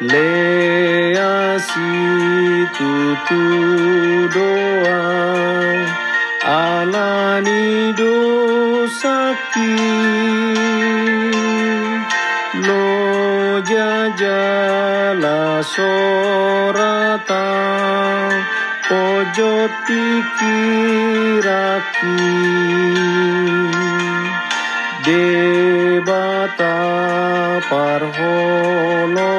Leasi tutu doa alani dosaki lo jajala sorata ojo tikiraki debata parvolomi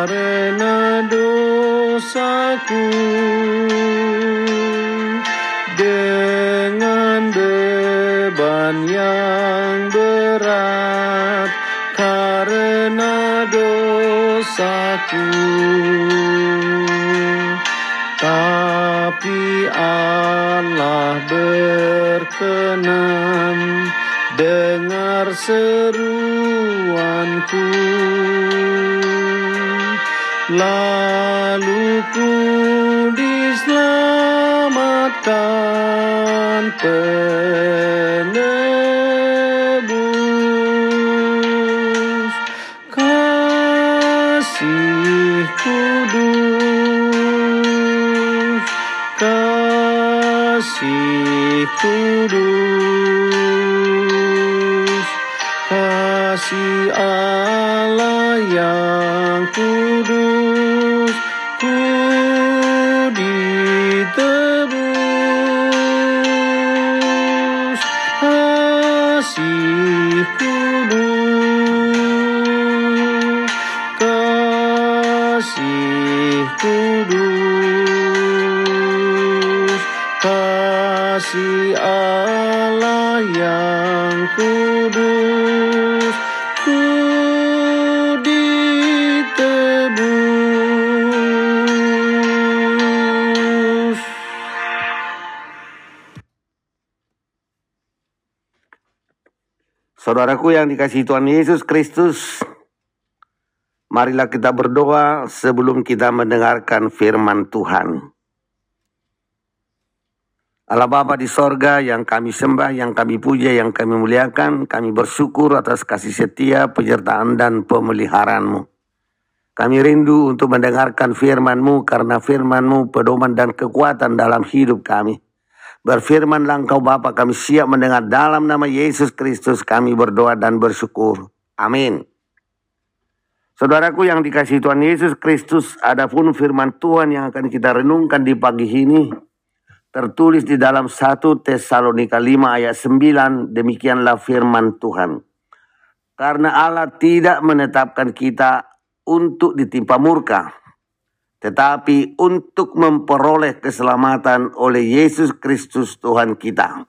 karena dosaku. Dengan beban yang berat karena dosaku. Tapi Allah berkenan dengar seruanku lalu ku diselamatkan penebus. Kasih kudus kasih kudus kasih Allah kudus. Kasih Allah yang kudus. Ku ditebus Saudaraku yang dikasihi Tuhan Yesus Kristus, marilah kita berdoa sebelum kita mendengarkan firman Tuhan. Allah Bapa di sorga yang kami sembah, yang kami puja, yang kami muliakan, kami bersyukur atas kasih setia, penyertaan dan pemeliharaanmu. Kami rindu untuk mendengarkan firman-Mu karena firman-Mu pedoman dan kekuatan dalam hidup kami. Berfirmanlah engkau Bapa kami siap mendengar dalam nama Yesus Kristus kami berdoa dan bersyukur. Amin. Saudaraku yang dikasih Tuhan Yesus Kristus, adapun firman Tuhan yang akan kita renungkan di pagi ini tertulis di dalam 1 Tesalonika 5 ayat 9, demikianlah firman Tuhan. Karena Allah tidak menetapkan kita untuk ditimpa murka, tetapi untuk memperoleh keselamatan oleh Yesus Kristus Tuhan kita.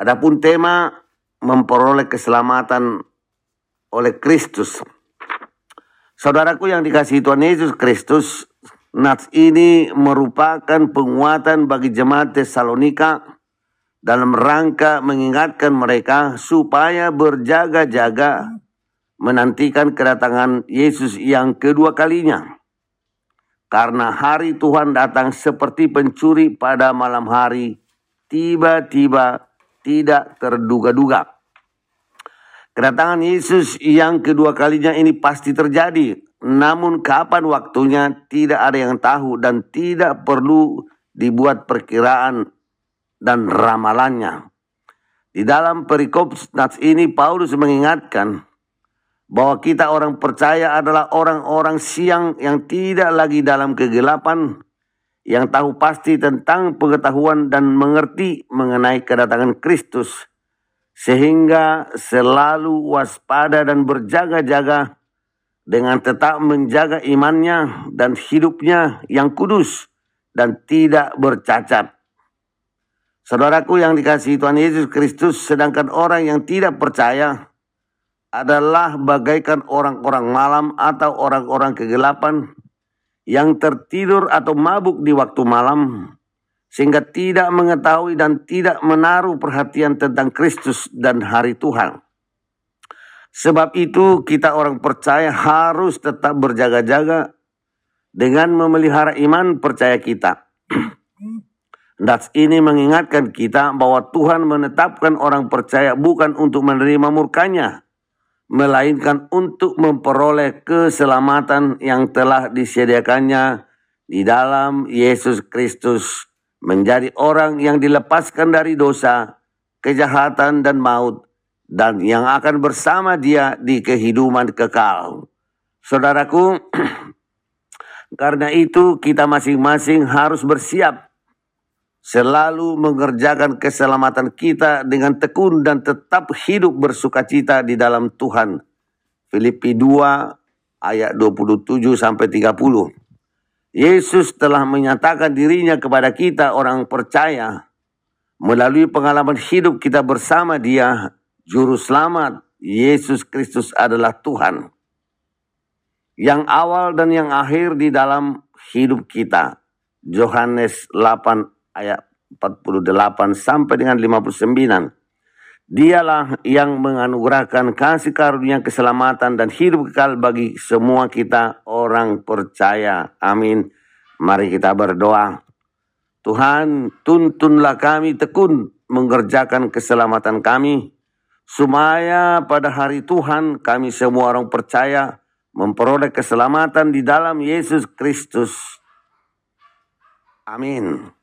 Adapun tema memperoleh keselamatan oleh Kristus. Saudaraku yang dikasihi Tuhan Yesus Kristus, Nats ini merupakan penguatan bagi jemaat Tesalonika dalam rangka mengingatkan mereka supaya berjaga-jaga menantikan kedatangan Yesus yang kedua kalinya. Karena hari Tuhan datang seperti pencuri pada malam hari, tiba-tiba tidak terduga-duga. Kedatangan Yesus yang kedua kalinya ini pasti terjadi. Namun kapan waktunya tidak ada yang tahu dan tidak perlu dibuat perkiraan dan ramalannya. Di dalam perikop nats ini Paulus mengingatkan bahwa kita orang percaya adalah orang-orang siang yang tidak lagi dalam kegelapan, yang tahu pasti tentang pengetahuan dan mengerti mengenai kedatangan Kristus sehingga selalu waspada dan berjaga-jaga dengan tetap menjaga imannya dan hidupnya yang kudus dan tidak bercacat. Saudaraku yang dikasihi Tuhan Yesus Kristus, sedangkan orang yang tidak percaya adalah bagaikan orang-orang malam atau orang-orang kegelapan yang tertidur atau mabuk di waktu malam sehingga tidak mengetahui dan tidak menaruh perhatian tentang Kristus dan hari Tuhan. Sebab itu kita orang percaya harus tetap berjaga-jaga dengan memelihara iman percaya kita. Das ini mengingatkan kita bahwa Tuhan menetapkan orang percaya bukan untuk menerima murkanya, melainkan untuk memperoleh keselamatan yang telah disediakannya di dalam Yesus Kristus menjadi orang yang dilepaskan dari dosa, kejahatan, dan maut, dan yang akan bersama dia di kehidupan kekal. Saudaraku, karena itu kita masing-masing harus bersiap selalu mengerjakan keselamatan kita dengan tekun dan tetap hidup bersuka cita di dalam Tuhan. Filipi 2 ayat 27 sampai 30. Yesus telah menyatakan dirinya kepada kita orang percaya melalui pengalaman hidup kita bersama dia, juru selamat Yesus Kristus adalah Tuhan. Yang awal dan yang akhir di dalam hidup kita. Yohanes 8 ayat 48 sampai dengan 59. Dialah yang menganugerahkan kasih karunia keselamatan dan hidup kekal bagi semua kita orang percaya. Amin. Mari kita berdoa. Tuhan, tuntunlah kami tekun mengerjakan keselamatan kami, supaya pada hari Tuhan kami semua orang percaya memperoleh keselamatan di dalam Yesus Kristus. Amin.